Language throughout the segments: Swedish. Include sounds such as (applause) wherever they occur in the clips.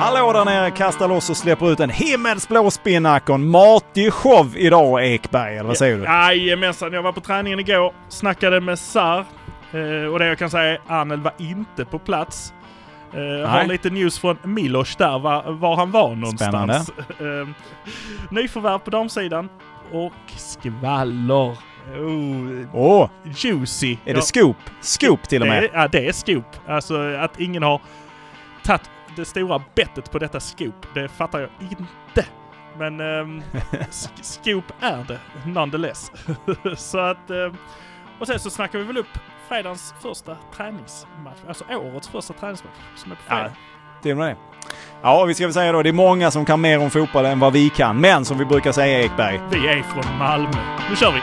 Hallå där nere, kasta loss och släpper ut en himmelsblå en matig show idag Ekberg, eller vad säger du? Jajamensan, jag var på träningen igår, snackade med Sar. Eh, och det jag kan säga är Anel var inte på plats. Jag har lite news från Milos där, var, var han var någonstans. (laughs) Eh, nyförvärv på damsidan och skvaller. Oh, Åh, juicy. är det scoop? Scoop till och Det med. är, ja, det är scoop. Alltså att ingen har tagit det stora bettet på detta scoop, det fattar jag inte. Men (laughs) um, scoop är det nonetheless. (laughs) så att... ehm, och sen så snackar vi väl upp fredagens första träningsmatch. Alltså årets första träningsmatch som är på fredag. Till och med det. Ja, vi ska väl säga då, det är många som kan mer om fotboll än vad vi kan. Men som vi brukar säga Ekberg, Vi är från Malmö. Nu kör vi!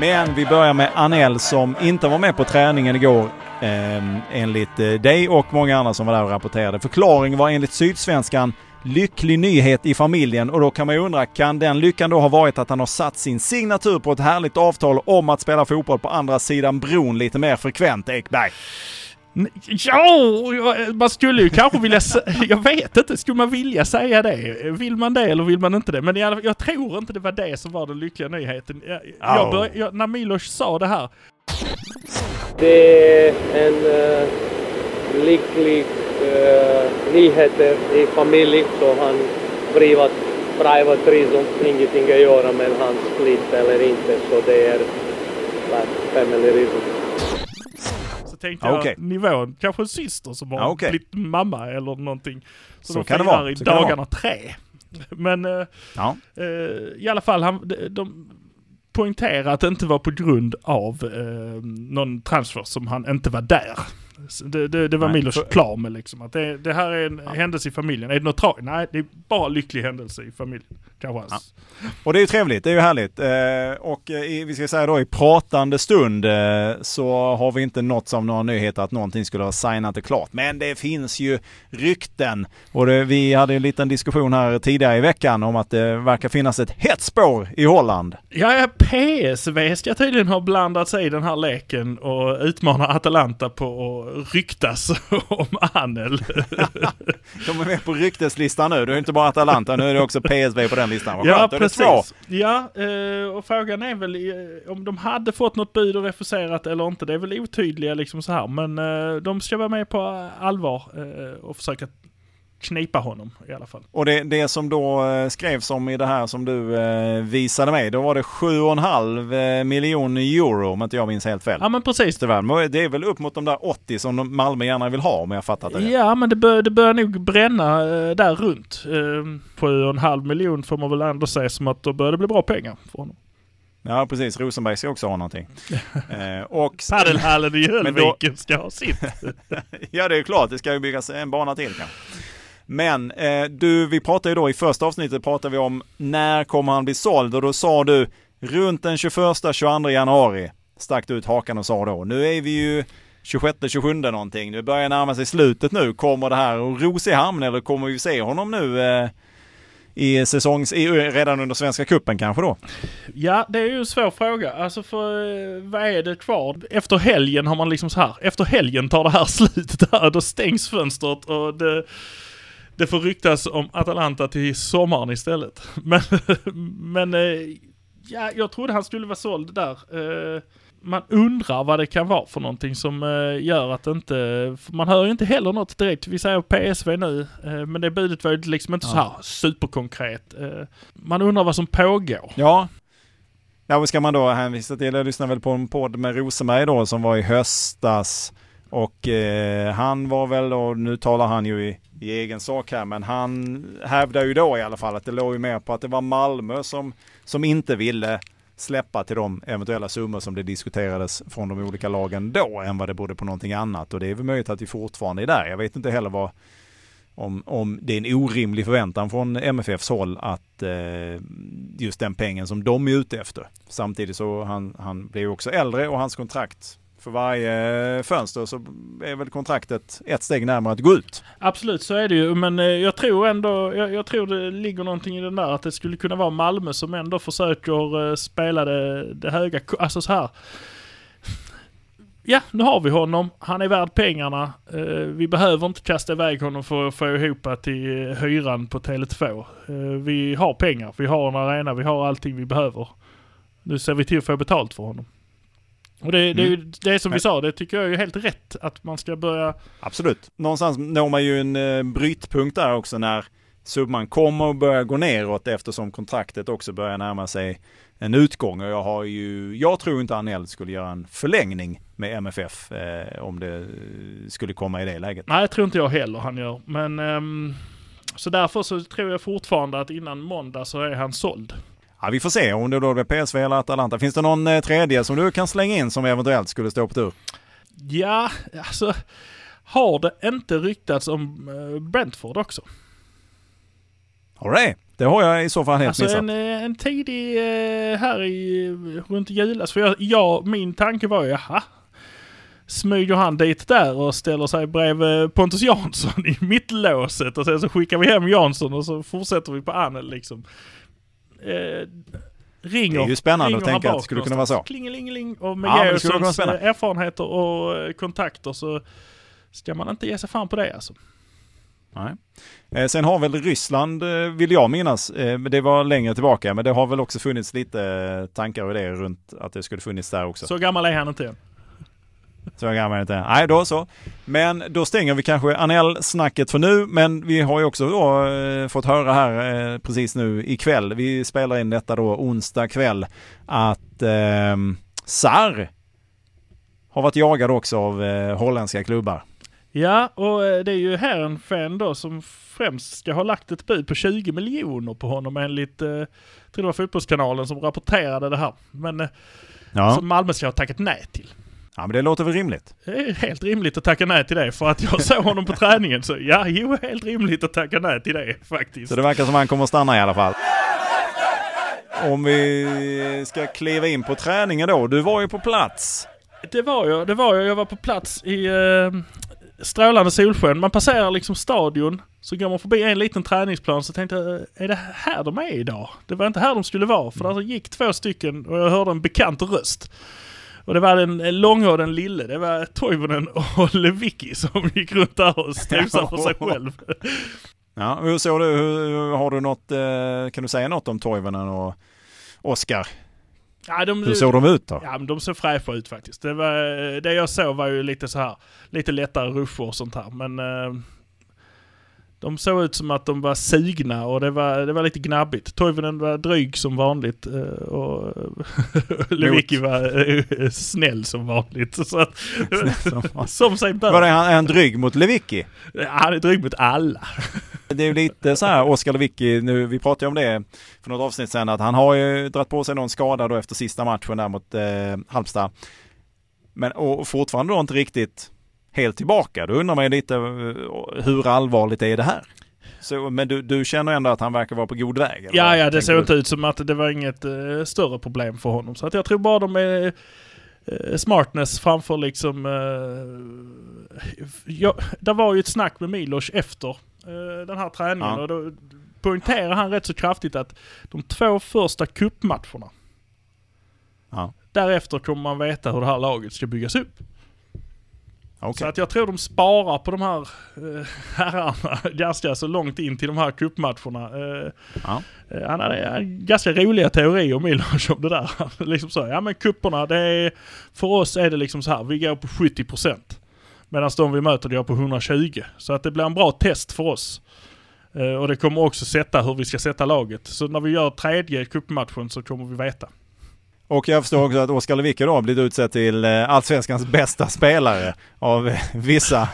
Men vi börjar med Anel som inte var med på träningen igår. Eh, enligt eh, dig och många andra som var där och rapporterade. Förklaringen var enligt Sydsvenskan lycklig nyhet i familjen och då kan man ju undra, kan den lyckan då ha varit att han har satt sin signatur på ett härligt avtal om att spela fotboll på andra sidan bron lite mer frekvent, Ekberg? Ja, jag- man skulle ju kanske vilja (laughs) Jag vet inte, skulle man vilja säga det? Vill man det eller vill man inte det? Men alla, jag tror inte det var det som var den lyckliga nyheten. Jag, jag bör, jag, när Milos sa det här, Det är en uh, lycklig uh, nyheter i familj så han privat, private reason, ingenting att göra med hans split eller inte så det är like, family reason. Tänkte jag Okej. nivån, kanske en syster som har Ja, okej. blivit mamma eller någonting. Så, Så de kan det vara, i så dagarna tre. (laughs) Men eh, Ja. eh, i alla fall, han, de, de poängterar att det inte var på grund av eh, någon transfer som han inte var där. Det, det, det var Nej, Milos för- klar med liksom. Att det, det här är en händelse i familjen. Är det något tragiskt? Nej, det är bara lycklig händelse i familjen. Kanske hans. Och det är ju trevligt, det är ju härligt. Eh, och eh, i, vi ska säga då i pratande stund eh, så har vi inte nåtts av några nyheter att någonting skulle ha signat och klart. Men det finns ju rykten. Och det, vi hade en liten diskussion här tidigare i veckan om att det verkar finnas ett hett spår i Holland. Ja, ja, PSV ska tydligen ha blandat sig i den här leken och utmanar Atalanta på att ryktas (laughs) om Anel. (laughs) De är med på rykteslistan nu. Det är inte bara Atalanta, nu är det också PSV på den listan. Vad ja, precis. Ja, eh, och frågan är väl eh, om de hade fått något bud och refuserat eller inte. Det är väl otydliga liksom så här. Men eh, de ska vara med på allvar och försöka knipa honom i alla fall. Och det, det som då eh, skrevs om i det här som du eh, visade mig, då var det 7,5 eh, miljoner euro om inte jag minns helt fel. Ja, men precis. Tyvärr. Det är väl upp mot de där 80 som Malmö gärna vill ha om jag fattat det. Ja, men det bör, det bör nog bränna eh, där runt. Eh, Sju och en halv miljon får man väl ändå säga som att då börjar det bli bra pengar för honom. Ja precis, Rosenberg ska också ha någonting. (laughs) eh, och, Padelhallen i då- Höllviken ska ha sitt. (laughs) ja det är klart, det ska ju byggas en bana till kanske. Men eh, du, vi pratade ju då i första avsnittet pratade vi om när kommer han bli såld och då sa du runt den 21-22 januari stack du ut hakan och sa då. Nu är vi ju 26-27 någonting. Nu börjar närma sig slutet nu. Kommer det här att ros i hamn eller kommer vi se honom nu eh, i säsongs, i, redan under Svenska Cupen kanske då? Ja, det är ju en svår fråga. Alltså för eh, vad är det kvar? Efter helgen har man liksom så här. Efter helgen tar det här (laughs) slutet. Då stängs fönstret och det, det får ryktas om Atalanta till sommaren istället. (laughs) Men, men eh, ja, jag trodde han skulle vara såld där. Eh, Man undrar vad det kan vara för någonting som eh, gör att inte... Man hör ju inte heller något direkt. Vi säger PSV nu, men det budet var ju liksom inte så här superkonkret. Man undrar vad som pågår. Ja. Ja, vad ska man då hänvisa till? Jag lyssnade väl på en podd med Rosenberg då som var i höstas. Och eh, han var väl, och nu talar han ju i, i egen sak här, men han hävdar ju då i alla fall att det låg ju mer på att det var Malmö som, som inte ville släppa till de eventuella summor som det diskuterades från de olika lagen då än vad det borde på någonting annat. Och det är väl möjligt att vi fortfarande är där. Jag vet inte heller vad, om, om det är en orimlig förväntan från MFFs håll att eh, just den pengen som de är ute efter. Samtidigt så han, han blir ju också äldre och hans kontrakt för varje fönster så är väl kontraktet ett steg närmare att gå ut. Absolut, så är det ju. Men eh, jag tror ändå, jag, jag tror det ligger någonting i den där att det skulle kunna vara Malmö som ändå försöker eh, spela det, det höga, alltså så här. Ja, nu har vi honom. Han är värd pengarna. Eh, vi behöver inte kasta iväg honom för att få ihop till eh, hyran på Tele2. Eh, vi har pengar, vi har en arena, vi har allting vi behöver. Nu ser vi till att få betalt för honom. Och det, det är ju det som vi sa, det tycker jag är helt rätt. Att man ska börja Absolut. Någonstans når man ju en eh, brytpunkt där också när summan kommer att börja gå neråt eftersom kontraktet också börjar närma sig en utgång. Och jag har ju, jag tror inte Anel skulle göra en förlängning med MFF eh, om det eh, skulle komma i det läget. Nej, jag tror inte jag heller han gör. Men ehm, så därför så tror jag fortfarande att innan måndag så är han såld. Ja, vi får se om det då blir PSV eller Atalanta. Finns det någon eh, tredje som du kan slänga in som eventuellt skulle stå på tur? Ja, alltså har det inte ryktats om eh, Brentford också? Har det? Det har jag i så fall helt Alltså missat. en, eh, en tidig här i, runt julas. För jag, jag, min tanke var ju, jaha. Smyger han dit där och ställer sig bredvid Pontus Jansson (laughs) i mittlåset och sen så skickar vi hem Jansson och så fortsätter vi på Anel liksom. Eh, ringer, Det är ju spännande att tänka att det skulle kunna vara så. Klingelingeling och med Ja, spännande. eh, erfarenheter och eh, kontakter så ska man inte ge sig fan på det alltså. Nej. Eh, sen har väl Ryssland, vill jag minnas, det var längre tillbaka, men det har väl också funnits lite tankar och idéer runt att det skulle funnits där också. Så, Så gammal är han inte än. Så gammal inte. Nej, då så. Men då stänger vi kanske Anel-snacket för nu, men vi har ju också då eh, fått höra här eh, precis nu ikväll, vi spelar in detta då onsdag kväll, att eh, Sar har varit jagad också av eh, holländska klubbar. Ja, och eh, det är ju här en fan då som främst ska ha lagt ett bud på 20 miljoner på honom enligt, eh, jag tror det var Fotbollskanalen som rapporterade det här. Men eh, Ja. som Malmö ska ha tackat nej till. Ja, men det låter väl rimligt. Det är helt rimligt att tacka nej till det för att jag såg honom på träningen så ja, jo, helt rimligt att tacka nej till det faktiskt. Så det verkar som han kommer att stanna i alla fall. Om vi ska kliva in på träningen då. Du var ju på plats. Det var jag, det var jag. Jag var på plats i eh, strålande solsken. Man passerar liksom stadion, så går man förbi en liten träningsplan så tänkte jag, är det här de är idag? Det var inte här de skulle vara, för där gick två stycken och jag hörde en bekant röst. Och det var den långa och den lille. Det var Toivonen och Lewicki som gick runt där och strosade för sig själv. (laughs) Ja, hur såg du? Hur, har du något, eh, kan du säga något om Toivonen och Oskar? Ja, de, Hur såg de ut då? Ja, men de såg fräscha ut faktiskt. Det, var, det jag såg var ju lite så här, lite lättare ruscher och sånt här. Men eh, de såg ut som att de var sugna och det var, det var lite gnabbigt. Toivonen var dryg som vanligt eh, och (laughs) Lewicki var eh, snäll som vanligt. (laughs) Så att, som sig Var bör. det han, är han dryg mot Lewicki? Han är dryg mot alla. Det är ju lite så här, Oskar Lewicki, nu, vi pratade ju om det för något avsnitt sedan, att han har ju dragit på sig någon skada då efter sista matchen där mot eh, Halmstad. Men och fortfarande då inte riktigt helt tillbaka. Då undrar man ju lite eh, hur allvarligt är det här? Så, men du, du känner ändå att han verkar vara på god väg? eller Ja, ja, det såg inte ut som att det var inget eh, större problem för honom. Så att jag tror bara de är eh, smartness framför liksom... Eh, ja, det var ju ett snack med Milos efter den här träningen Ja. och då poängterar han rätt så kraftigt att de två första cupmatcherna, Ja, därefter kommer man veta hur det här laget ska byggas upp. Okej. Så att jag tror de sparar på de här eh, (laughs) herrarna ganska så långt in till de här cupmatcherna. Eh, Ja. Eh, Han hade eh, ganska roliga teorier Milos om det där. (laughs) liksom så, ja men kupperna, det är, för oss är det liksom så här, vi går på 70%. Medan de vi möter går på 120. Så att det blir en bra test för oss. Eh, och det kommer också sätta hur vi ska sätta laget. Så när vi gör tredje cupmatchen så kommer vi veta. Och jag förstår också att Oskar Lewicki då har blivit utsedd till eh, Allsvenskans bästa spelare av vissa.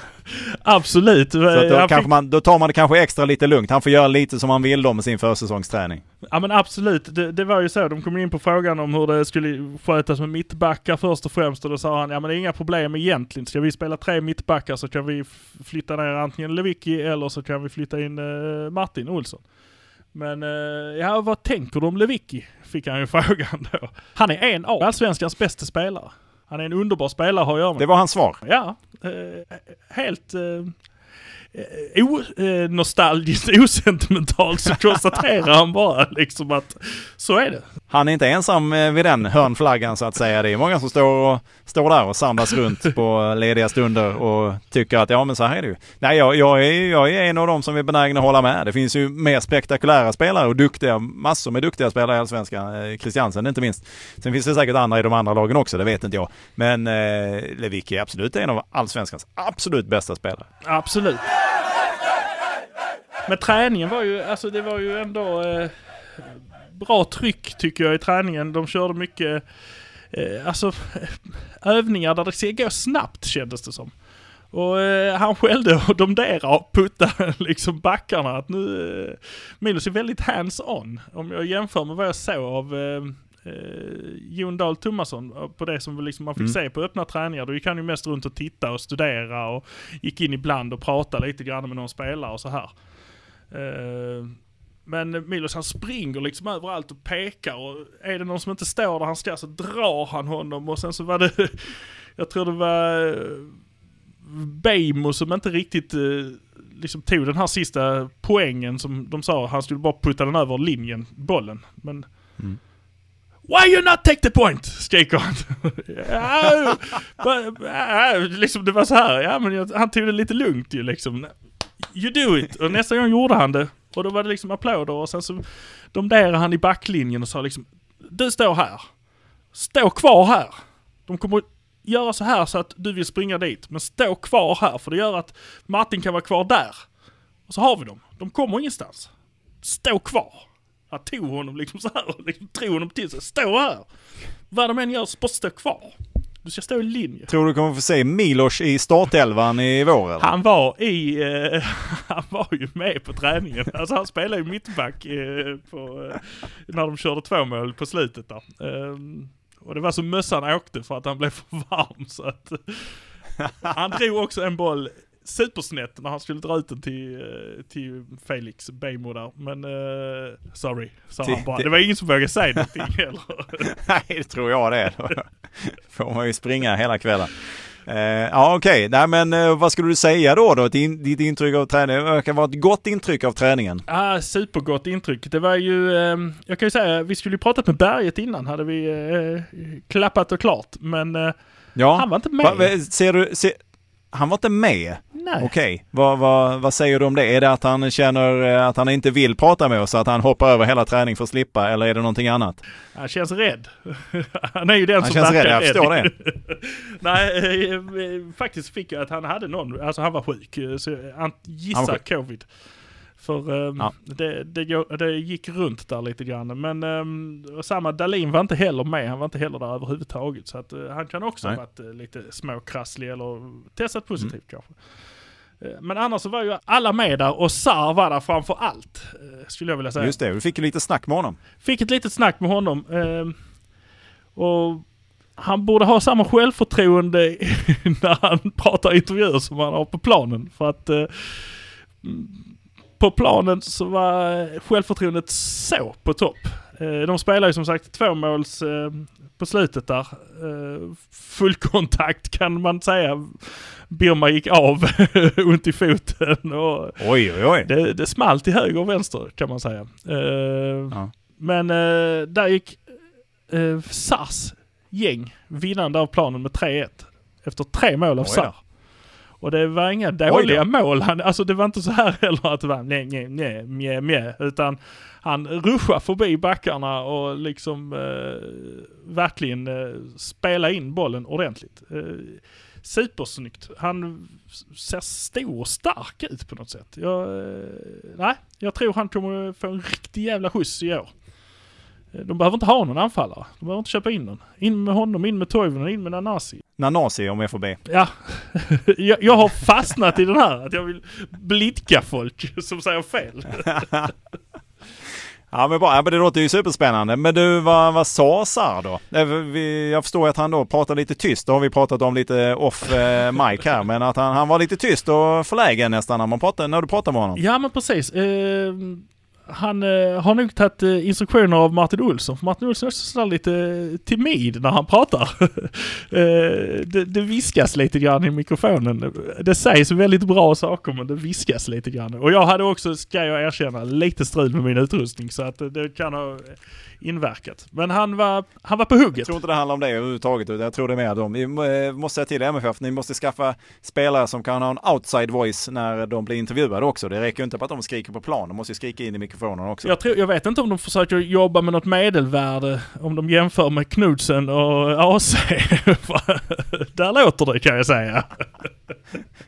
Absolut. Så då, fick- man, då tar man det kanske extra lite lugnt. Han får göra lite som han vill då med sin försäsongsträning. Ja men absolut, det, det var ju så. De kom in på frågan om hur det skulle skötas med mittbackar först och främst och då sa han ja men det är inga problem egentligen. Ska vi spela tre mittbackar så kan vi flytta ner antingen Lewicki eller så kan vi flytta in eh, Martin Olsson. Men eh, ja, vad tänker du om Lewicki? Fick han ju (laughs) frågan då. Han är en av Allsvenskans bästa spelare. Han är en underbar spelare har jag med. Det var hans svar. Ja, eh, helt eh, eh, o, eh, nostalgiskt, (laughs) osentimentalt så konstaterar han bara liksom att så är det. Han är inte ensam eh, vid den hörnflaggan så att säga. Det är många som står, och, står där och samlas runt (laughs) på lediga stunder och tycker att ja men så här är det ju. Nej jag, jag, är, jag är en av dem som är benägen att hålla med. Det finns ju mer spektakulära spelare och duktiga, massor med duktiga spelare i Allsvenskan. Eh, Christiansen inte minst. Sen finns det säkert andra i de andra lagen också, det vet inte jag. Men eh, Lewicki är absolut en av Allsvenskans absolut bästa spelare. Absolut. Men träningen var ju, alltså det var ju ändå eh, bra tryck tycker jag i träningen. De körde mycket, eh, alltså övningar där det ska gå snabbt kändes det som. Och eh, han skällde och domderade och puttade (laughs) liksom backarna. Att nu, eh, Milos är väldigt hands-on. Om jag jämför med vad jag såg av eh, eh, Jon Dahl Tomasson eh, på det som liksom man fick Mm. se på öppna träningar. Då gick han ju mest runt och titta och studera och gick in ibland och pratade lite grann med någon spelare och så här. Eh, men Milos han springer liksom överallt och pekar och är det någon som inte står där han ska så drar han honom och sen så var det, (laughs) jag tror det var eh, Beijmo som inte riktigt eh, liksom tog den här sista poängen som de sa, han skulle bara putta den över linjen, bollen. Men Mm. Why you not take the point? skrek han. (laughs) ja, liksom det var så här, ja men jag, han tog det lite lugnt ju liksom. You do it! Och nästa gång gjorde han det. Och då var det liksom applåder och sen så domderade han i backlinjen och sa liksom Du står här. Stå kvar här. De kommer att göra så här så att du vill springa dit. Men stå kvar här för det gör att Martin kan vara kvar där. Och så har vi dem. De kommer ingenstans. Stå kvar. Jag tog honom liksom så här och (laughs) liksom drog honom till sig. Stå här! Vad de än gör så bara stå kvar. Du ska stå i linje. Tror du kommer få se Milos i startelvan i vår eller? Han var i, eh, (laughs) han var ju med på träningen. Alltså han spelade ju mittback eh, på, eh, när de körde två mål på slutet där. Ehm, och det var så mössan åkte för att han blev för varm så att (laughs) han drog också en boll supersnett när han skulle dra ut den till, eh, till Felix Beijmo där. Men uh, sorry, sa han bara. Det var ingen som vågade säga någonting (laughs) heller. Nej, det tror jag det. Då (laughs) får man ju springa hela kvällen. Eh, ja, okej. Nej, men eh, vad skulle du säga då? då? Din, ditt intryck av träningen? Det verkar vara ett gott intryck av träningen. Ah, supergott intryck. Det var ju, eh, jag kan ju säga, vi skulle ju pratat med Berget innan, hade vi klappat och klart. Men Ja. han var inte med. Va, ser du, se, han var inte med? Nej. Okej. Vad, vad, vad säger du om det? Är det att han känner eh, att han inte vill prata med oss? Att han hoppar över hela träning för att slippa? Eller är det någonting annat? Han känns rädd. (laughs) han är ju den Han som känns rädd, jag förstår det. (laughs) Nej, eh, eh, faktiskt fick jag att han hade någon, alltså han var sjuk. Så jag Han gissar var sjuk. covid. För eh, Ja. det, det, det gick runt där lite grann. Men och samma Dalin var inte heller med. Han var inte heller där överhuvudtaget. Så att, eh, han kan också Nej. ha varit eh, lite småkrasslig eller testat positivt Mm. kanske. Eh, Men annars så var ju alla med där och Sar var där framför allt. Skulle jag vilja säga. Just det, du fick ju lite snack med honom. Fick ett litet snack med honom. Eh, och han borde ha samma självförtroende (laughs) när han pratar intervjuer som han har på planen. För att mm, på planen så var självförtroendet så på topp. Eh, de spelar ju som sagt tvåmåls eh, på slutet där. Eh, full kontakt kan man säga. Birma gick av (laughs) ont i foten och Oj, oj, oj. det, det small till höger och vänster kan man säga. Eh, Ja. Men eh, där gick Sars gäng vinnande av planen med 3-1. Efter tre mål av. Sar. Och det var inga dåliga mål. Han, alltså det var inte så här heller att det var nej, nej, nej, mjä, mjä. Utan han ruschade förbi backarna och liksom eh, verkligen eh, spela in bollen ordentligt. Eh, supersnyggt. Han ser stor och stark ut på något sätt. Jag, eh, nej, jag tror han kommer få en riktig jävla skjuts i år. De behöver inte ha någon anfallare. De behöver inte köpa in någon. In med honom, in med Toivonen, in med Nanasi. Nanasi om jag får be. Ja, (laughs) jag, jag har fastnat i den här att jag vill blidka folk som säger fel. (laughs) Ja men bra, ja, men det låter ju superspännande. Men du, vad, vad sa Sar då? Jag förstår att han då pratar lite tyst. Det har vi pratat om lite off eh, mic här. Men att han, han var lite tyst och förlägen nästan när, man pratar, när du pratar med honom. Ja men precis. Eh, han eh, har nog tagit eh, instruktioner av Martin Olsson. För Martin Olsson är också sådär lite eh, timid när han pratar. (laughs) eh, det, det viskas lite grann i mikrofonen. Det sägs väldigt bra saker men det viskas lite grann. Och jag hade också, ska jag erkänna, lite strul med min utrustning så att det kan ha inverkat. Men han var, han var på Jag hugget. tror inte det handlar om det överhuvudtaget. utan Jag tror det är mer de. Vi eh, måste säga till MFF, ni måste skaffa spelare som kan ha en outside voice när de blir intervjuade också. Det räcker ju inte på att de skriker på plan. De måste ju skrika in i mikrofonen också. Jag, tror, jag vet inte om de försöker jobba med något medelvärde, om de jämför med Knudsen och AC. (laughs) Där låter det kan jag säga.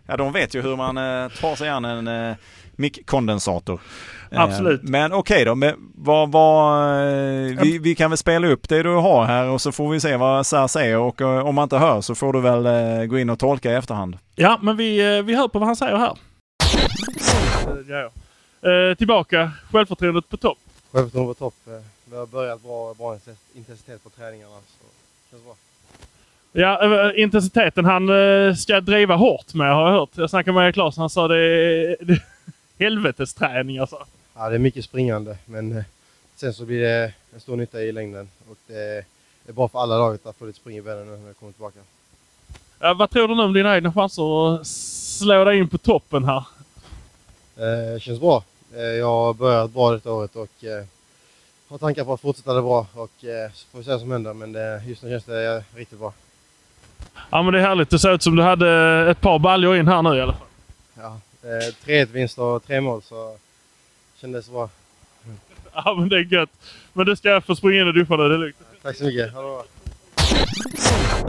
Ja, de vet ju hur man eh, tar sig an en eh, mickkondensator. Eh, Absolut. Men okej då, men vad, vad, eh, vi, vi kan väl spela upp det du har här och så får vi se vad Sär säger och eh, om man inte hör så får du väl eh, gå in och tolka i efterhand. Ja, men vi, eh, vi hör på vad han säger här. Ja, ja. Eh, tillbaka, självförtroendet på topp. Självförtroende på topp. Vi har börjat bra, bra intensitet på träningarna. Så det känns bra. Ja, intensiteten han ska driva hårt med har jag hört. Jag snackade med Erik Larsson, han sa det är det, helvetesträning alltså. Ja, det är mycket springande, men eh, sen så blir det en stor nytta i längden. Och det är bra för alla laget att få lite spring i benen nu när vi kommer tillbaka. Ja, vad tror du nu om dina egna chanser att slå dig in på toppen här? Eh, känns bra. Eh, jag har börjat bra detta året och eh, har tankar på att fortsätta det bra. Och eh, så får vi se vad som händer, men det, just nu känns det eh, riktigt bra. Ja men det är härligt. Det ser ut som du hade ett par baljor in här nu i alla fall. Ja, eh, 3-1 vinst och tre mål så kändes bra. (laughs) Ja men det är gött. Men du ska få springa in och duscha nu, det är lugnt. Tack så mycket. Ha det bra.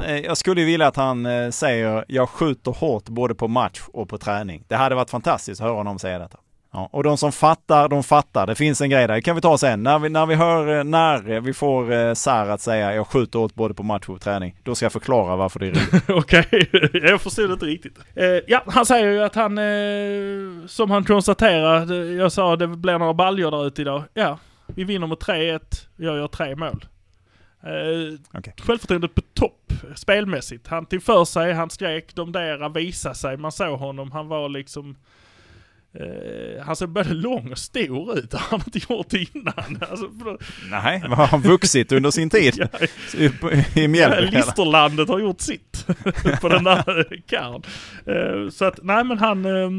Eh, Jag skulle ju vilja att han eh, säger jag skjuter hårt både på match och på träning. Det hade varit fantastiskt att höra honom säga detta. Ja, och de som fattar, de fattar. Det finns en grej där. Det kan vi ta sen. När vi, när vi hör, eh, när eh, vi får eh, Sar att säga jag skjuter hårt både på match och träning. Då ska jag förklara varför det är rimligt. (laughs) Okej, (laughs) jag förstod inte riktigt. Eh, ja, han säger ju att han, eh, som han konstaterar, jag sa det blir några baljor där ute idag. Ja, vi vinner med 3-1, jag gör tre mål. Eh, Okej. Självförtroendet på topp spelmässigt. Han tog för sig, han skrek, domdera, visa sig. Man såg honom, han var liksom... Han såg både lång och stor ut. (laughs) Det har han inte gjort innan. (laughs) Alltså, Nej, vad har han vuxit under sin tid? (laughs) ja, I, Mjällby? Listerlandet har gjort sitt (laughs) på den där karln. Eh, Så att, nej men han, eh,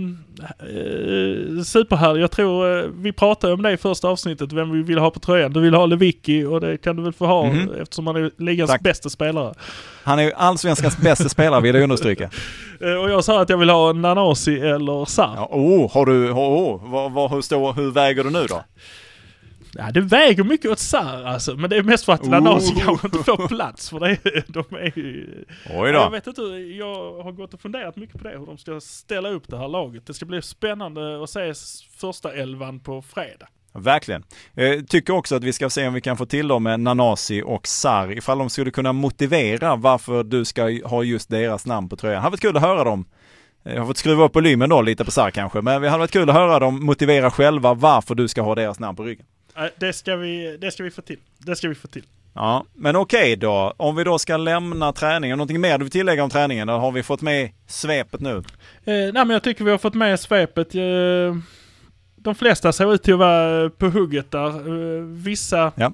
superhärlig. Jag tror, eh, vi pratade om det i första avsnittet, vem vi vill ha på tröjan. Du vill ha Lewicki och det kan du väl få ha Mhm. eftersom han är ligans Tack. bästa spelare. Han är ju allsvenskans bästa spelare vill jag understryka. (laughs) Och jag sa att jag vill ha Nanasi eller Sarr. Ja, oh, har du, oh, oh, vad, vad, hur, står, hur väger du nu då? Ja, det väger mycket åt Sarr alltså, men det är mest för att Oh. Nanasi kanske inte får plats för det, de är ju... Oj Jag då. vet inte, jag har gått och funderat mycket på det, hur de ska ställa upp det här laget. Det ska bli spännande att se första elvan på fredag. Verkligen. Jag tycker också att vi ska se om vi kan få till dem med Nanasi och Sar ifall de skulle kunna motivera varför du ska ha just deras namn på tröjan. Det hade varit kul att höra dem. Jag har fått skruva upp volymen då lite på Sar kanske, men det hade varit kul att höra dem motivera själva varför du ska ha deras namn på ryggen. Äh, Det ska vi, det ska vi få till. Det ska vi få till. Ja, men okej då. Om vi då ska lämna träningen, någonting mer du vill tillägga om träningen? Eller har vi fått med svepet nu? Eh, nej men jag tycker vi har fått med svepet. Eh, de flesta ser ut till att vara på hugget där. Eh, vissa, Ja.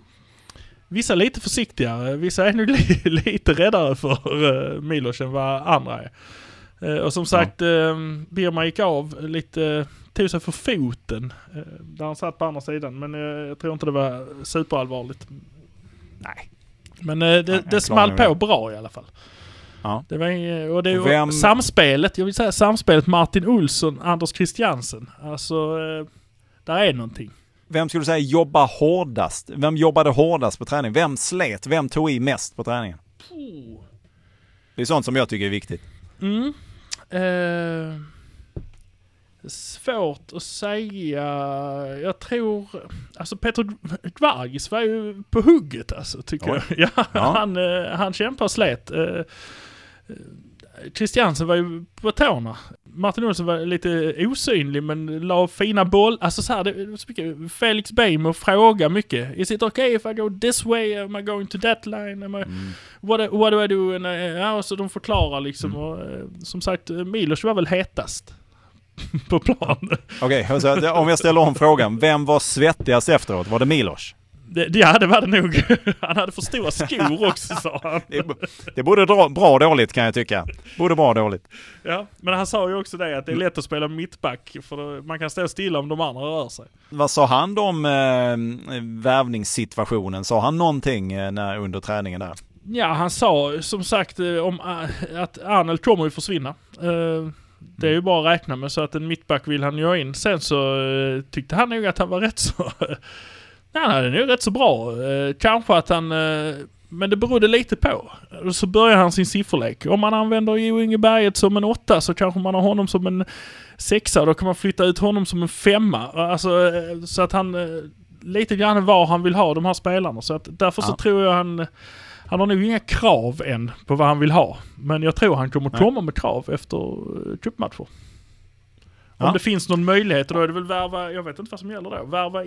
vissa lite försiktigare. Vissa är nog (laughs) li, lite räddare för eh, Milos än vad andra är. Eh, och som sagt, eh, Birma gick av lite, tog sig för foten. Eh, där han satt på andra sidan. Men jag tror inte det var superallvarligt. Nej. Men det, jag det small på bra i alla fall. Ja. Det var, och det Och vem- samspelet, jag vill säga samspelet Martin Olsson, Anders Christiansen. Alltså, där är någonting. Vem skulle du säga jobbar hårdast? Vem jobbade hårdast på träning? Vem slet? Vem tog i mest på träningen? Det är sånt som jag tycker är viktigt. Mm. Eh, Svårt att säga. Jag tror, alltså Petr Dvargis var ju på hugget alltså, tycker Oj. jag. (laughs) Ja, Ja. Han, eh, han kämpar och slet. Eh, Christiansen var ju på tårna. Martin Olsson var lite osynlig men la fina boll. Alltså så här, det var så mycket. Felix Beijmo frågar mycket. Is it okay if I go this way? Am I going to that line? Am I, Mm. what, what do I do? And, uh, ja, och så de förklarar liksom. Mm. Och, eh, som sagt, eh, Milos var väl hetast (laughs) på plan. Okej, så om jag ställer om frågan. Vem var svettigast efteråt? Var det Milos? Det, ja, det var det nog. (laughs) Han hade för stora skor också sa han. Det, det borde dra, bra dåligt kan jag tycka. Både bra och dåligt. Ja, men han sa ju också det att det är lätt att spela mittback för man kan stå stilla om de andra rör sig. Vad sa han om eh, värvningssituationen? Sa han någonting eh, när, under träningen där? Ja, han sa som sagt eh, om eh, att Arnold kommer ju försvinna. Eh, Det är ju bara att räkna med så att en mittback vill han ju ha in. Sen så tyckte han nog att han var rätt så... Nej, han hade nog rätt så bra. Eh, Kanske att han... eh, Men det berodde lite på. Så börjar han sin sifferlek. Om man använder Jo Inge Berget som en åtta så kanske man har honom som en sexa. Då kan man flytta ut honom som en femma. Alltså eh, så att han... Lite grann var han vill ha de här spelarna. Så att därför så Ja. tror jag han... Han har nog inga krav än på vad han vill ha. Men jag tror han kommer Nej. komma med krav efter cupmatcher. Om Ja. det finns någon möjlighet, då är det väl värva, jag vet inte vad som gäller då, värva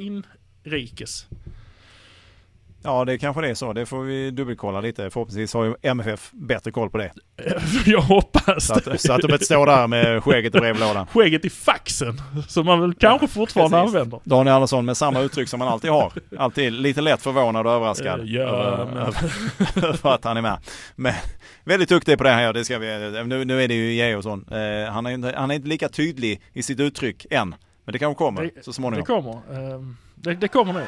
inrikes. Ja, det kanske det är så. Det får vi dubbelkolla lite. Förhoppningsvis har ju MFF bättre koll på det. (laughs) jag hoppas Så det. att, så att de inte står där med skägget i brevlådan. (laughs) Skägget i faxen, som man väl kanske fortfarande precis. använder. Daniel Andersson med samma uttryck som man alltid har. Alltid lite lätt förvånad och överraskad. Eh, ja, över- (laughs) över- att han är med. Men väldigt duktig på det här. Det ska vi, nu, nu är det ju Georgsson. Eh, han, är han är inte lika tydlig i sitt uttryck än. Men det kanske kommer Det- så Det småningom. kommer. Det, det kommer nu.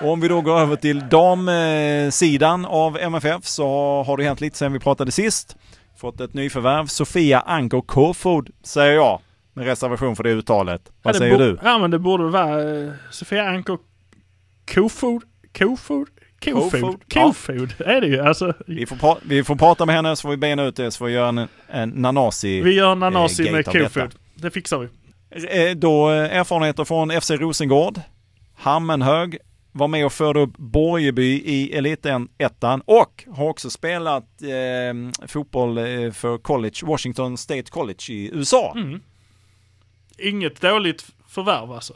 Och om vi då går över till damsidan av MFF så har det hänt lite sen vi pratade sist. Fått ett nyförvärv. Sofia Anker Kofod säger jag. Med reservation för det uttalet. Vad Ja, det säger du? Ja men det borde vara uh, Sofia Anker Kofod. Kofod? Kofod? Kofod, ja. Är det ju. Alltså, Vi får, pra- vi får prata med henne så får vi bena ut det så får vi göra en, en Nanasi. vi gör Nanasi eh, med. Kofod. Det fixar vi. Eh, Då eh, erfarenheter från FC Rosengård. Hammenhög var med och förde upp Borgeby i Elitettan och har också spelat eh, fotboll eh, för college, Washington State College i USA. Mm. Inget dåligt förvärv alltså.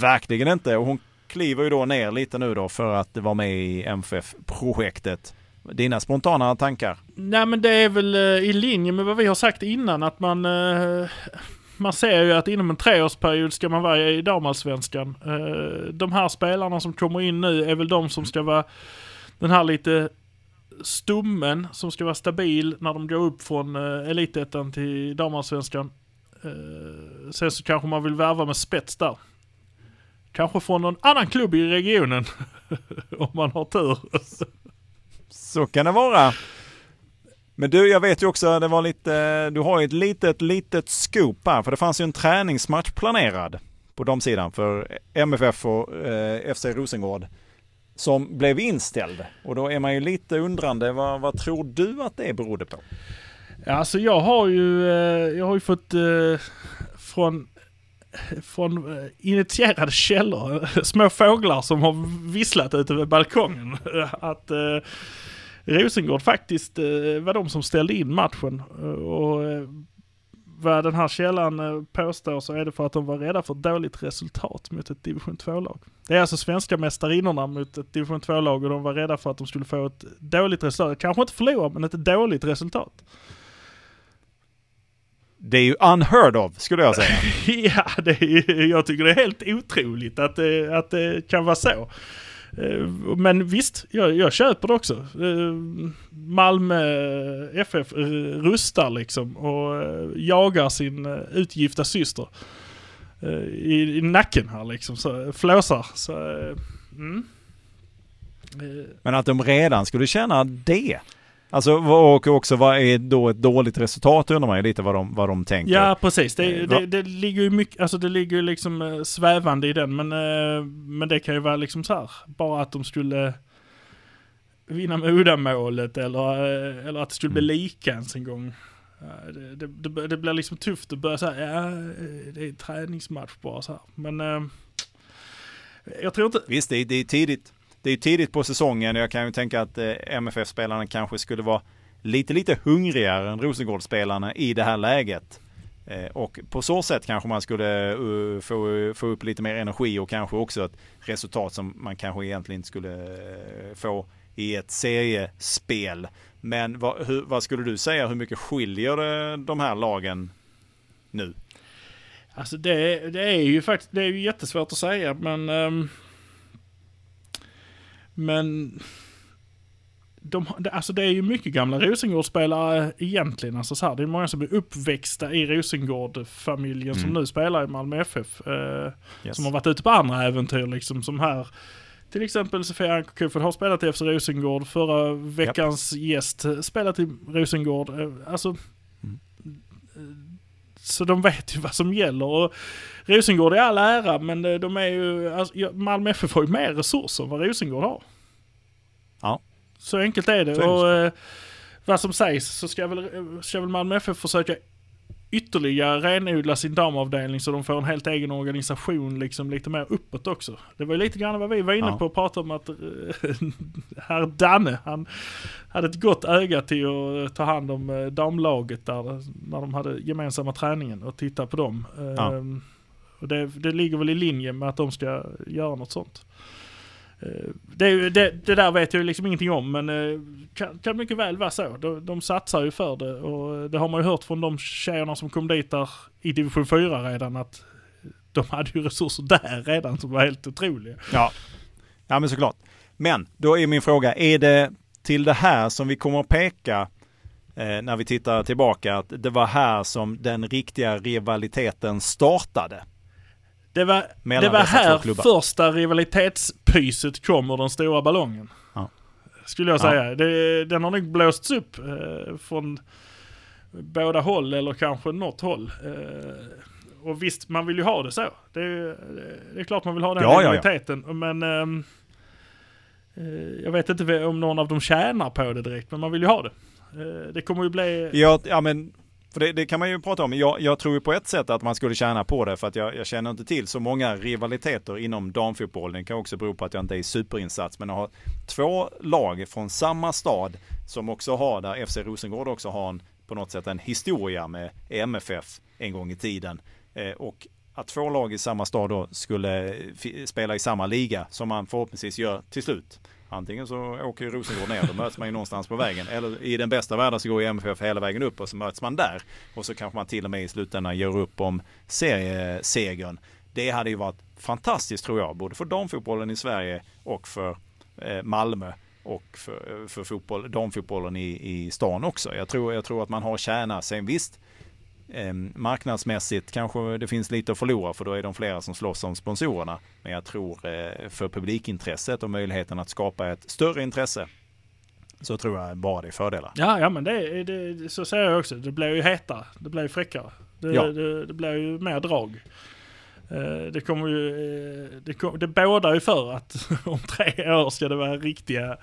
Verkligen inte. Och hon kliver ju då ner lite nu då för att vara med i MFF-projektet. Dina spontana tankar? Nej men det är väl eh, i linje med vad vi har sagt innan att man eh, man ser ju att inom en treårsperiod ska man vara i damallsvenskan. Eh, de här spelarna som kommer in nu är väl de som ska vara den här lite stummen som ska vara stabil när de går upp från eh, elitettan till damallsvenskan. Eh, sen så kanske man vill värva med spets där. Kanske från någon annan klubb i regionen. (laughs) Om man har tur. Så kan det vara. Men du, jag vet ju också, det var lite, du har ju ett litet, litet scoop här, för det fanns ju en träningsmatch planerad på de sidan för MFF och eh, FC Rosengård som blev inställd. Och då är man ju lite undrande, vad, vad tror du att det berodde på? Ja, alltså jag har ju, eh, jag har ju fått eh, från, från eh, initierade källor, (laughs) små fåglar som har visslat ute vid balkongen, (laughs) att eh, Rosengård faktiskt eh, var de som ställde in matchen. Eh, Och eh, vad den här källan påstår så är det för att de var rädda för ett dåligt resultat mot ett division 2-lag. Det är alltså svenska mästarinnorna mot ett division 2-lag och de var rädda för att de skulle få ett dåligt resultat. Kanske inte förlora, men ett dåligt resultat. Det är ju unheard of, skulle jag säga. (laughs) Ja, det är, jag tycker det är helt otroligt att att det kan vara så. Eh, men visst, jag, jag köper det också. Eh, Malmö FF rustar liksom och eh, jagar sin utgifta syster i, i nacken här liksom. Så, flåsar. Så, mm. Men att de redan skulle känna det. Alltså, och också vad är då ett dåligt resultat undrar man ju lite vad de, vad de tänker. Ja, precis. Det, Eh, det, det ligger ju mycket, alltså det ligger ju liksom eh, svävande i den, men, eh, men det kan ju vara liksom så här, bara att de skulle vinna med uddamålet eller, eller att det skulle bli Mm. lika ens en gång. Det, det, det, blir liksom tufft att börja säga, ja det är träningsmatch bara så här. Men jag tror inte, Visst, det är, det är tidigt. Det är tidigt på säsongen. Jag kan ju tänka att eh, MFF-spelarna kanske skulle vara lite, lite hungrigare än Rosengård-spelarna i det här läget. Eh, och på så sätt kanske man skulle eh, få, få upp lite mer energi och kanske också ett resultat som man kanske egentligen inte skulle få i ett seriespel. Men vad, hur, vad skulle du säga, hur mycket skiljer det de här lagen nu? alltså det, det är ju faktiskt, det är ju jättesvårt att säga men um, men de, alltså det är ju mycket gamla Rosengårdsspelare egentligen. Alltså så här, det är många som är uppväxta i Rosengård-familjen som Mm. nu spelar i Malmö FF. Eh, Yes. Som har varit ute på andra äventyr liksom som här. Till exempel Sofia Ankerkufel har spelat i FC Rosengård. Förra veckans gäst eh, spelat i Rosengård. Eh, Alltså, Mm. eh, så de vet ju vad som gäller. Och Rosengård är all ära men eh, de är ju, alltså, Malmö FF har ju mer resurser än vad Rosengård har. Ja. Så enkelt är det. Så är det och så. eh, vad som sägs så ska väl, ska väl Malmö FF försöka ytterligare renodla sin damavdelning så de får en helt egen organisation liksom lite mer uppåt också. Det var ju lite grann vad vi var inne Ja. på och pratade om att eh, (laughs) herr Danne, han hade ett gott öga till att ta hand om damlaget där när de hade gemensamma träningen och titta på dem. Ja. Ehm, och det, det ligger väl i linje med att de ska göra något sånt. Eh, det, det, det där vet jag ju liksom ingenting om men eh, kan, kan mycket väl vara så. De, de satsar ju för det och det har man ju hört från de tjejerna som kom dit där i division 4 redan att de hade ju resurser där redan som var helt otroliga. Ja. ja, men såklart. Men då är min fråga, är det till det här som vi kommer att peka eh, när vi tittar tillbaka, att det var här som den riktiga rivaliteten startade? Det var, det var här första rivalitetspyset kom ur den stora ballongen. Ja. Skulle jag Ja. säga. Det, den har nog blåsts upp eh, från båda håll eller kanske något håll. Eh, och visst, man vill ju ha det så. Det, är- det är klart man vill ha den Ja, ja, ja. rivaliteten. Men ehm, eh, jag vet inte om någon av dem tjänar på det direkt, men man vill ju ha det. Eh, det kommer ju bli... Ja, ja men för det, det kan man ju prata om. Jag, jag tror ju på ett sätt att man skulle tjäna på det för att jag, jag känner inte till så många rivaliteter inom damfotboll. Det kan också bero på att jag inte är i superinsats. Men att ha två lag från samma stad som också har, där FC Rosengård också har en, på något sätt en historia med MFF en gång i tiden. Eh, och att två lag i samma stad då skulle eh, spela i samma liga som man förhoppningsvis gör till slut. Antingen så åker Rosengård ner, då möts man ju någonstans på vägen. Eller i den bästa världen så går ju MFF hela vägen upp och så möts man där. Och så kanske man till och med i slutändan gör upp om seriesegern. Det hade ju varit fantastiskt tror jag, både för damfotbollen i Sverige och för eh, Malmö och för, eh, för fotboll, damfotbollen i, i stan också. Jag tror, jag tror att man har tjänat Sen visst, eh, marknadsmässigt kanske det finns lite att förlora för då är de flera som slåss om sponsorerna. Men jag tror eh, för publikintresset och möjligheten att skapa ett större intresse så tror jag bara det är fördelar. Ja, ja men det, det, så säger jag också. Det blir ju hetare. Det blir ju fräckare. Det, Ja. det, det blir ju mer drag. Eh, Det kommer ju... eh, Det, kom, det bådar ju för att (laughs) om tre år ska det vara riktiga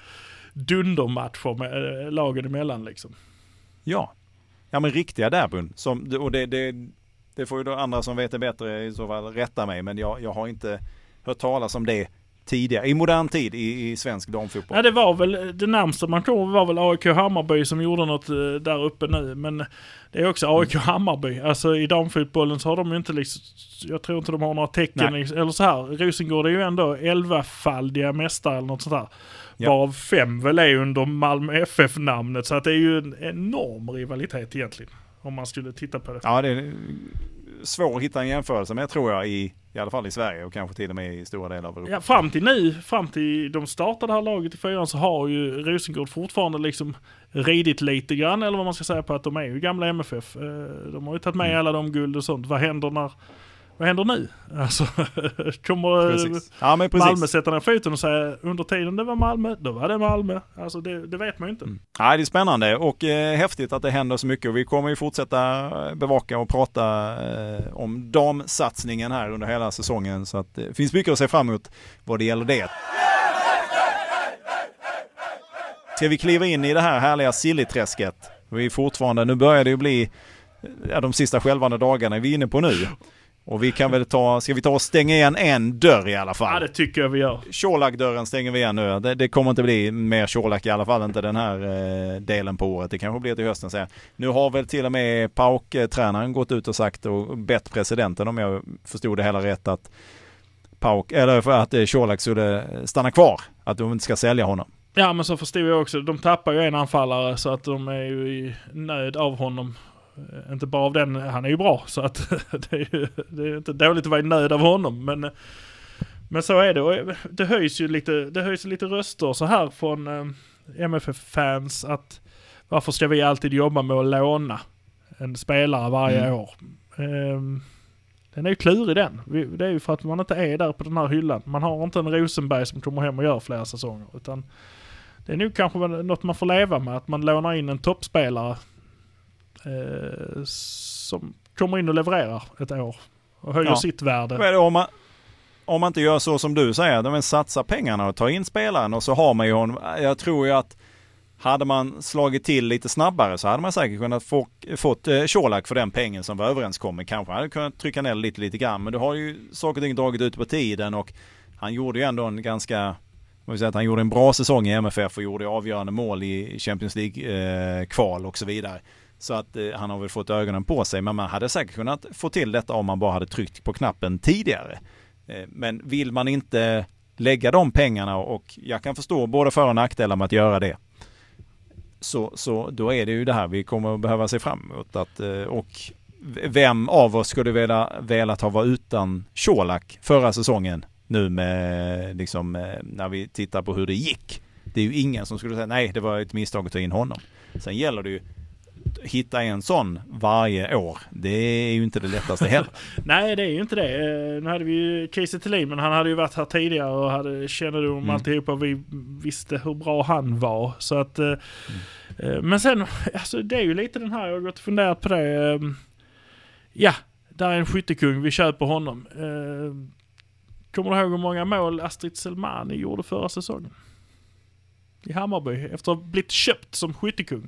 dundermatcher med eh, lagen emellan liksom. Ja, ja men riktiga derbyn. Som, och det, det, det får ju då andra som vet det bättre i så fall rätta mig. Men jag, jag har inte hört talas om det tidigare, i modern tid i, i svensk damfotboll. Ja det var väl, det närmsta man kom var väl AIK Hammarby som gjorde något eh, där uppe nu. Men det är också AIK Hammarby. Alltså i damfotbollen så har de ju inte liksom, jag tror inte de har några tecken. Nej. Eller så här, Rosengård är ju ändå 11-faldiga mästare eller något sånt där. Ja. Varav fem väl är under Malmö FF-namnet. Så att det är ju en enorm rivalitet egentligen. Om man skulle titta på det. Ja, det är svårt att hitta en jämförelse med tror jag i, i alla fall i Sverige och kanske till och med i stora delar av Europa. Ja, fram till nu, fram till de startade det här laget i fyran så har ju Rosengård fortfarande liksom ridit lite grann, eller vad man ska säga på att de är ju gamla MFF. Eh, De har ju tagit med Mm. alla de guld och sånt. Vad händer när, vad händer nu? Alltså, (laughs) kommer eh, Precis. Ja, men precis. Malmö sätta ner foten och säga under tiden det var Malmö, då var det Malmö. Alltså det, det vet man ju inte. Mm. Ja, det är spännande och eh, häftigt att det händer så mycket och vi kommer ju fortsätta eh, bevaka och prata eh, om damsatsningen här under hela säsongen så att det finns mycket att se fram emot vad det gäller det. Ska vi kliva in i det här härliga Silliträsket Vi är fortfarande, nu börjar det ju bli ja, de sista skälvande dagarna är vi inne på nu. Och vi kan väl ta, ska vi ta och stänga igen en dörr i alla Ja, fall? det tycker jag vi gör. Colak-dörren stänger vi igen nu. Det, det kommer inte bli mer Colak i alla fall inte den här eh, delen på året. Det kanske blir till hösten sen. Nu har väl till och med Pauk-tränaren gått ut och sagt och bett presidenten om jag förstod det hela rätt att Pauk, eller för att eh, Colak skulle stanna kvar. Att de inte ska sälja honom. Ja, men så förstod jag också. De tappar ju en anfallare så att de är ju i nöd av honom. Eh, Inte bara av den, han är ju bra så att (laughs) det är ju det är inte dåligt att vara i nöd av honom. Men, eh, men så är det. Och eh, det höjs ju lite, det höjs lite röster så här från MFF-fans att varför ska vi alltid jobba med att låna en spelare varje Mm. år? Ehm, den är ju klurig den. Det är ju för att man inte är där på den här hyllan. Man har inte en Rosenberg som kommer hem och gör flera säsonger. Utan det är nog kanske något man får leva med. Att man lånar in en toppspelare eh, som kommer in och levererar ett år. Och höjer Ja. sitt värde. Om man, om man inte gör så som du säger, de satsar pengarna och tar in spelaren och så har man ju honom. Jag tror ju att hade man slagit till lite snabbare så hade man säkert kunnat få, fått eh, Colak för den pengen som var överenskommen. Kanske hade kunnat trycka ner lite, lite grann. Men du har ju saker och ting dragit ut på tiden och han gjorde ju ändå en ganska säga att han gjorde en bra säsong i MFF och gjorde avgörande mål i Champions League-kval och så vidare. Så att eh, han har väl fått ögonen på sig. Men man hade säkert kunnat få till detta om man bara hade tryckt på knappen tidigare. Eh, men vill man inte lägga de pengarna och jag kan förstå både för och nackdelar med att göra det. Så, så då är det ju det här vi kommer att behöva se fram emot. Att, eh, och vem av oss skulle vilja, velat ha varit utan Colak förra säsongen nu med liksom eh, när vi tittar på hur det gick. Det är ju ingen som skulle säga nej det var ett misstag att ta in honom. Sen gäller det ju hitta en sån varje år. Det är ju inte det lättaste heller. (laughs) Nej, det är ju inte det. Eh, Nu hade vi ju Kiese Thelin, men han hade ju varit här tidigare och hade kännedom om Mm. alltihopa. Vi visste hur bra han var. Så att, eh, eh, Men sen, alltså det är ju lite den här, jag har gått och funderat på det. eh, Ja, där är en skyttekung, vi köper honom. Eh, Kommer du ihåg hur många mål Astrid Selmani gjorde förra säsongen? I Hammarby, efter att ha blivit köpt som skyttekung.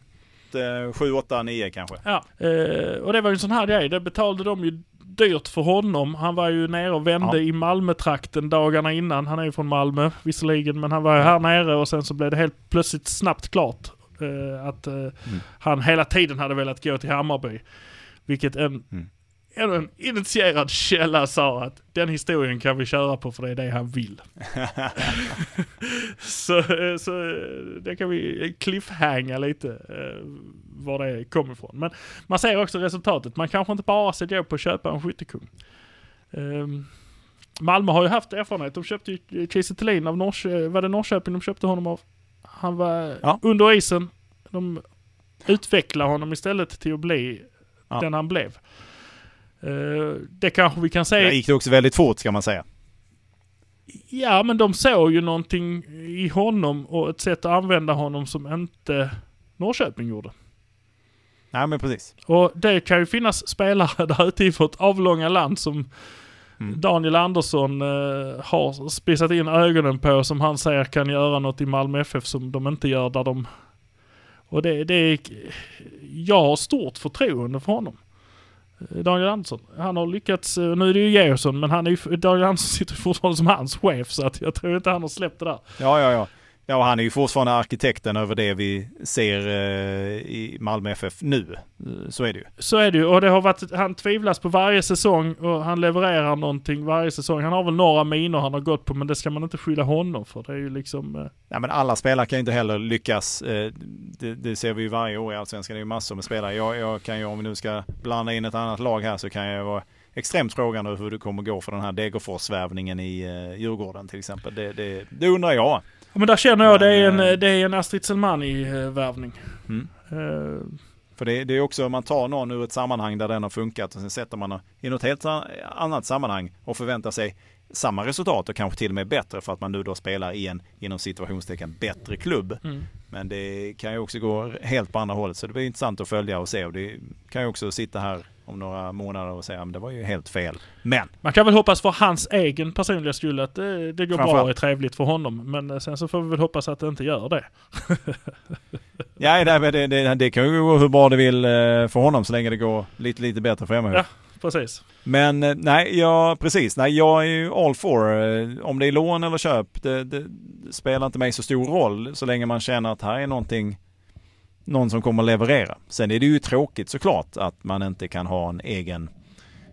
7, 8, 9 kanske. Ja, eh, och det var ju en sån här grej. Det betalade de ju dyrt för honom. Han var ju nere och vände Ja. i Malmö-trakten dagarna innan. Han är ju från Malmö visserligen, men han var ju här nere och sen så blev det helt plötsligt snabbt klart eh, att eh, han hela tiden hade velat gå till Hammarby. Vilket en, Mm. En, en initierad källa sa att den historien kan vi köra på för det är det han vill. (laughs) så, eh, så eh, det kan vi cliffhanga lite eh, var det kom ifrån. Men man ser också resultatet. Man kanske inte bara ska gå på att köpa en skyttekung. Um, Malmö har ju haft erfarenhet. De köpte ju Kiese Thelin av Norrköping. Var det Norrköping de köpte honom av? Han var Ja. under isen. De utvecklade honom istället till att bli Ja. den han blev. Eh, det kanske vi kan säga. gick det också väldigt fort ska man säga. Ja, men de såg ju någonting i honom och ett sätt att använda honom som inte Norrköping gjorde. Nej men precis. Och det kan ju finnas spelare (laughs) där ute i vårt avlånga land som Mm. Daniel Andersson eh, har spisat in ögonen på som han säger kan göra något i Malmö FF som de inte gör där de... Och det, det är... Jag har stort förtroende för honom. Daniel Andersson. Han har lyckats, eh, nu är det ju Georgsson, men han är ju, Daniel Andersson sitter fortfarande som hans chef så att jag tror inte han har släppt det där. Ja, ja, ja. Ja, och han är ju fortfarande arkitekten över det vi ser eh, i Malmö FF nu. Så är det ju. Så är det ju och det har varit, han tvivlas på varje säsong och han levererar någonting varje säsong. Han har väl några minor han har gått på men det ska man inte skylla honom för. Det är ju liksom... eh, Ja, men alla spelare kan ju inte heller lyckas. Eh, Det, det ser vi ju varje år i Allsvenskan. Det är ju massor med spelare. Jag, jag kan ju, om vi nu ska blanda in ett annat lag här, så kan jag vara extremt frågande hur det kommer gå för den här Degerfors-värvningen i Djurgården till exempel. Det, det, det undrar jag. Ja, men där känner jag det är en, eh, det är en Astrid Selmani-värvning. Mm. Eh, För det, det är också, man tar någon ur ett sammanhang där den har funkat och sen sätter man i något helt annat sammanhang och förväntar sig samma resultat och kanske till och med bättre för att man nu då spelar i en inom situationstecken bättre klubb. Mm. Men det kan ju också gå helt på andra hållet så det blir intressant att följa och se och det kan ju också sitta här om några månader och säga att det var ju helt fel. Men Man kan väl hoppas för hans egen personliga skull att det, det går bra och är trevligt för honom. Men eh, sen så får vi väl hoppas att det inte gör det. (laughs) ja, det, det, det, kan ju gå hur bra det vill eh, för honom så länge det går lite, lite bättre för MFF. Ja. Precis. Men eh, nej, ja precis. Nej, jag är ju all for. Eh, om det är lån eller köp, det, det spelar inte mig så stor roll så länge man känner att här är någonting, någon som kommer att leverera. Sen är det ju tråkigt såklart att man inte kan ha en egen,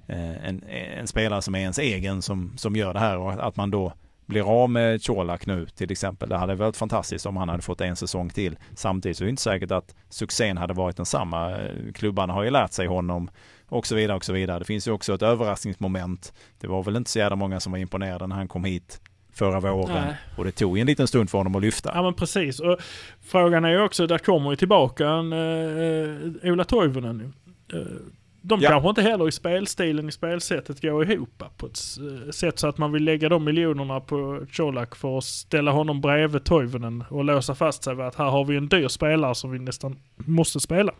eh, en, en spelare som är ens egen som, som gör det här och att man då blir av med Colak nu till exempel. Det hade varit fantastiskt om han hade fått en säsong till. Samtidigt så är det inte säkert att succén hade varit densamma. Eh, Klubbarna har ju lärt sig honom och så vidare och så vidare. Det finns ju också ett överraskningsmoment. Det var väl inte så jävla många som var imponerade när han kom hit förra våren. Nej. Och det tog ju en liten stund för honom att lyfta. Ja men precis. Och frågan är ju också, där kommer ju tillbaka en uh, Ola Toivonen nu. Eh, de Ja. kanske inte heller i spelstilen, i spelsättet går ihop på ett eh, sätt så att man vill lägga de miljonerna på Colak för att ställa honom bredvid Toivonen och låsa fast sig vid att här har vi en dyr spelare som vi nästan måste spela.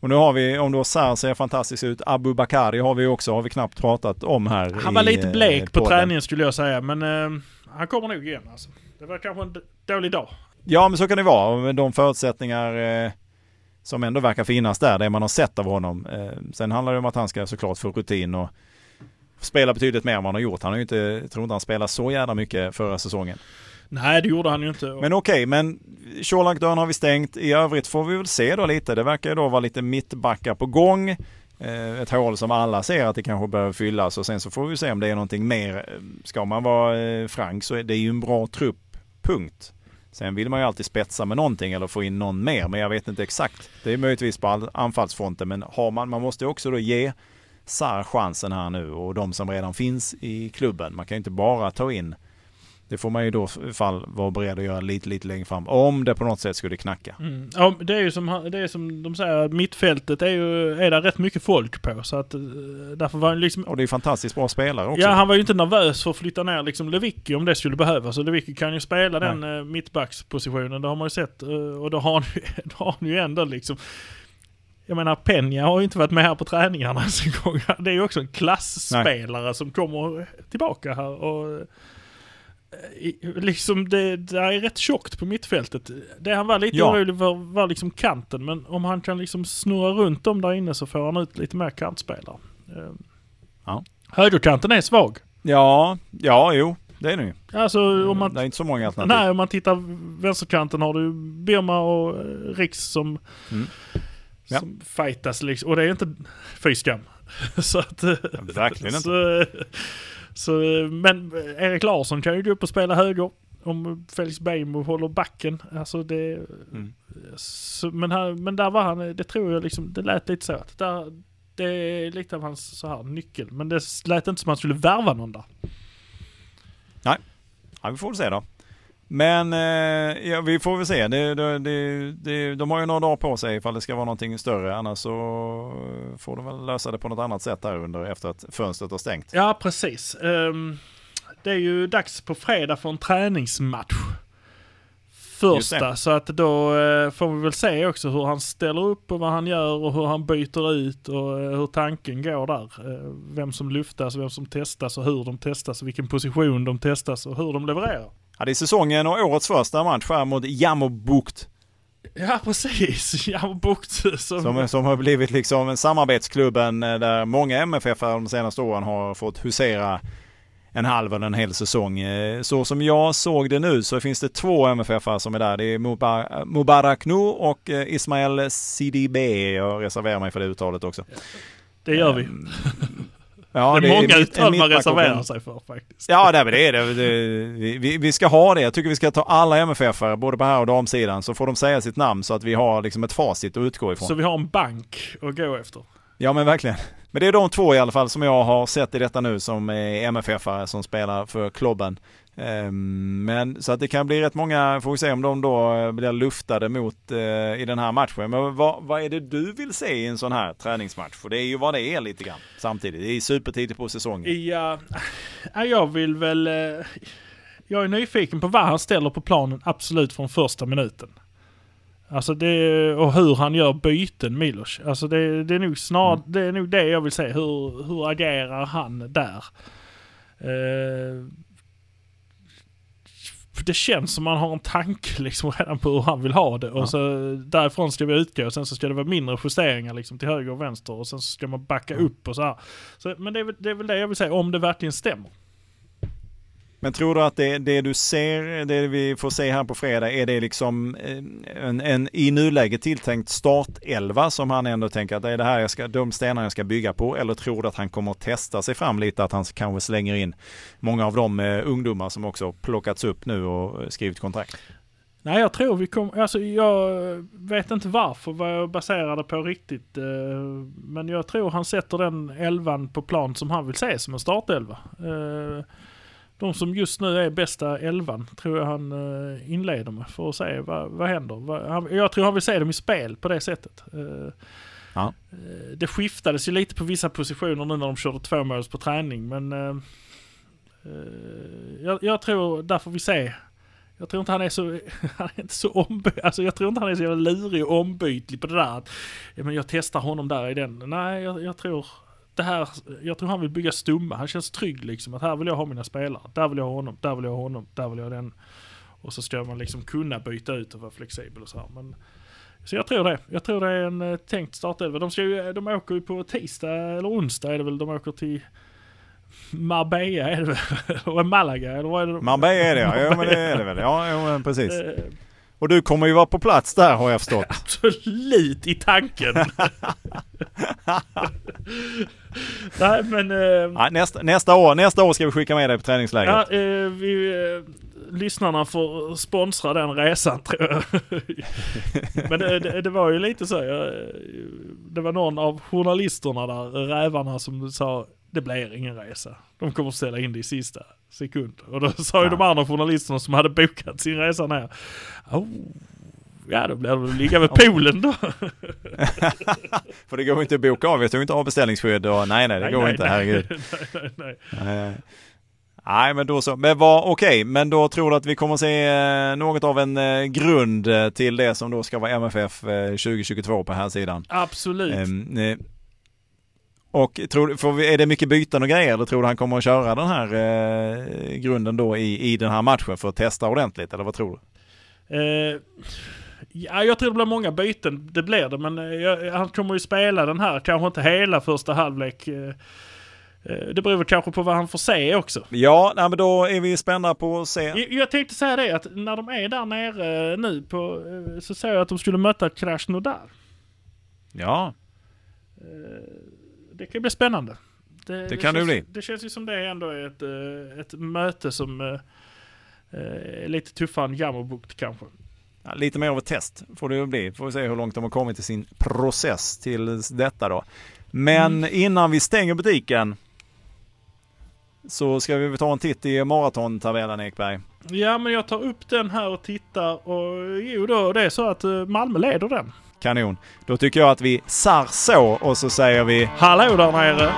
Och nu har vi, om då Sar ser fantastiskt ut, Abu Bakari har vi också, har vi knappt pratat om här Han var i, lite eh, blek på träningen skulle jag säga, men eh, han kommer nog igen alltså. Det var kanske en dålig dag. Ja, men så kan det vara. Med de förutsättningar eh, som ändå verkar finnas där, det man har sett av honom. Eh, sen handlar det om att han ska såklart få rutin och spela betydligt mer än vad han har gjort. Han har ju inte, jag tror inte han spelade så jävla mycket förra säsongen. Nej, det gjorde han ju inte. Men okej, men Colak-dörren har vi stängt. I övrigt får vi väl se då lite. Det verkar ju då vara lite mittbackar på gång. Eh, ett hål som alla ser att det kanske behöver fyllas och sen så får vi se om det är någonting mer. Eh, ska man vara eh, frank så är det ju en bra trupp, punkt. Sen vill man ju alltid spetsa med någonting eller få in någon mer, men jag vet inte exakt. Det är möjligtvis på anfallsfronten, men har man, man måste ju också då ge Sar chansen här nu och de som redan finns i klubben. Man kan ju inte bara ta in det får man ju då fall vara beredd att göra lite, lite längre fram. Om det på något sätt skulle knacka. Mm. Ja, det är ju som, det är som de säger, mittfältet är ju är där rätt mycket folk på. Så att eh, därför var han liksom... Och det är fantastiskt bra spelare också. Ja, han var ju inte nervös för att flytta ner liksom Lewicki om det skulle behövas. Och Lewicki kan ju spela Nej. den uh, mittbackspositionen, det har man ju sett. eh, och då har han ju, (laughs) då har han ju ändå liksom... Jag menar Peña har ju inte varit med här på träningarna ens (laughs) en gång. Det är ju också en klassspelare som kommer tillbaka här och... eh, Liksom det, det är rätt tjockt på mittfältet. Det han var lite Ja. orolig för var liksom kanten, men om han kan liksom snurra runt dem där inne så får han ut lite mer kantspelare. Eh, Ja. Högerkanten är svag. Ja, ja, jo, det är det ju. Alltså om man... Det är inte så många alternativ. Nej, om man tittar vänsterkanten har du Birma och eh, Riks som, Mm. Ja. som fightas liksom. Och det är inte fy skam. (laughs) så att... Verkligen (laughs) inte. Så, så, men Erik Larsson kan ju gå upp och spela höger. Om Felix Beijmo håller backen. Alltså det... Mm. Så, men, här, men där var han, det tror jag liksom, det lät lite så att där, det är lite av hans så här nyckel. Men det lät inte som att han skulle värva någon där. Ja, vi får se då. Men eh, ja, vi får väl se. Det, det, det, de har ju några dagar på sig ifall det ska vara någonting större. Annars så får de väl lösa det på något annat sätt där under efter att fönstret har stängt. Ja, precis. Ehm, det är ju dags på fredag för en träningsmatch. Första, så att då eh, får vi väl se också hur han ställer upp och vad han gör och hur han byter ut och eh, hur tanken går där. Vem som luftas, vem som testas och hur de testas, vilken position de testas och hur de levererar. Ja, det är säsongen och årets första match här mot Jammerbukt. Ja, precis. (laughs) Ja, Bukt som... Som, som har blivit liksom samarbetsklubben eh, där många MFF de senaste åren har fått husera en halv eller en hel säsong. Eh, Så som jag såg det nu så finns det två MFF som är där. Det är Mubar- Mubarak Nu och eh, Ismael Sidibe. Jag reserverar mig för det uttalet också. det gör vi. Ja, det är många uttal man reserverar sig för faktiskt. Ja, det är det. det, det vi, vi- vi ska ha det. Jag tycker vi ska ta alla MFF-are, både på här och damsidan, så får de säga sitt namn så att vi har liksom ett facit att utgå ifrån. Så vi har en bank att gå efter. Ja men verkligen. Men det är de två i alla fall som jag har sett i detta nu som är MFF-are som spelar för klubben. Ehm, Men så att det kan bli rätt många, får vi se om de då eh, blir luftade mot eh, i den här matchen. Men vad, vad är det du vill se i en sån här träningsmatch? För det är ju vad det är lite grann samtidigt. Det är supertidigt på säsongen. Ja, ja, jag vill väl... eh, Jag är nyfiken på vad han ställer på planen absolut från första minuten. Alltså det, och hur han gör byten Milos. Alltså det, det är nog snart, Mm. det är nog det jag vill se. Hur, hur agerar han där? För det känns som man har en tanke liksom redan på hur han vill ha det. Och Ja. så därifrån ska vi utgå och sen så ska det vara mindre justeringar liksom till höger och vänster. Och sen så ska man backa upp och så här. Så, men det är, väl- det är väl det jag vill säga, om det verkligen stämmer. Men tror du att det, det du ser, det vi får se här på fredag, är det liksom eh, en, en i nuläget tilltänkt startelva som han ändå tänker att det är det här jag ska, de stenar jag ska bygga på? Eller tror du att han kommer att testa sig fram lite, att han kanske slänger in många av de eh, ungdomar som också plockats upp nu och skrivit kontrakt? Nej, jag tror vi kommer... Alltså jag vet inte varför vad jag baserar det på riktigt. Eh, men jag tror han sätter den elvan på plan som han vill se som en startelva. De som just nu är bästa elvan tror jag han eh, inleder med för att se vad, vad händer. Jag tror han vill se dem i spel på det sättet. Eh, Ja. eh, Det skiftades ju lite på vissa positioner nu när de körde två måls på träning men jag, jag tror, där får vi se jag tror inte han är så, (laughs) han är inte så omby, alltså jag tror inte han är så jävla lurig och ombytlig på det där att, men jag testar honom där i den. Nej, jag, jag tror det här, jag tror han vill bygga stumma. Han känns trygg liksom att här vill jag ha mina spelare. Där vill jag ha honom, där vill jag ha honom, där vill jag ha den. Och så ska man liksom kunna byta ut och vara flexibel och så här. Men, så jag tror det. Jag tror det är en eh, tänkt startelva. De, ska ju, de åker ju på tisdag eller onsdag är det väl. De åker till Marbella är det väl? (laughs) Eller Malaga eller vad är det? Marbella är det ja, ja men det är det väl. (laughs) Ja, jo, men precis. Eh, Och du kommer ju vara på plats där har jag förstått. (laughs) Absolut i tanken. (laughs) Nej men... Eh, Ja, nästa, nästa, år, nästa år ska vi skicka med dig på träningslägret. ja, eh, vi, eh, lyssnarna får sponsra den resan tror jag. (laughs) men det, det, det var ju lite så. Jag, det var någon av journalisterna där, rävarna, som sa det blir ingen resa. De kommer ställa in det i sista sekund. Och då sa ju Ja. de andra journalisterna som hade bokat sin resa ner. Oh, ja då blir det väl ligga vid poolen då. (laughs) För det går inte att boka av. Jag tog inte av beställningsskydd och nej, nej, det Nej, går nej, inte. nej. Herregud. (laughs) nej, nej, nej. Nej. Nej, men då så. Men vad, okej, men då tror du att vi kommer se eh, något av en eh, grund eh, till det som då ska vara MFF eh, 2022 på här sidan. Absolut. Eh, och tror, får är det mycket byten och grejer eller tror du han kommer att köra den här eh, grunden då i, i den här matchen för att testa ordentligt eller vad tror du? Eh, ja, jag tror det blir många byten. Det blir det. Men eh, jag, han kommer ju spela den här. Kanske inte hela första halvlek. Eh, eh, det beror väl kanske på vad han får se också. Ja, nej, men då är vi spända på att se. Jag, jag tänkte säga det att när de är där nere nu på, eh, så såg jag att de skulle möta Krasnodar. Ja, Det kan bli spännande. Det kan det känns, bli. Det känns ju som det ändå är ett, eh, ett möte som eh, eh, är lite tuffare än Jammerbukt kanske. Ja, lite mer av ett test får det ju bli. Får vi se hur långt de har kommit i sin process till detta då. Men innan vi stänger butiken så ska vi ta en titt i maratontabellen Ekberg. Ja, men jag tar upp den här och tittar och jo då, det är så att Malmö leder den. Kanon. Då tycker jag att vi sar så och så säger vi Hallå där nere!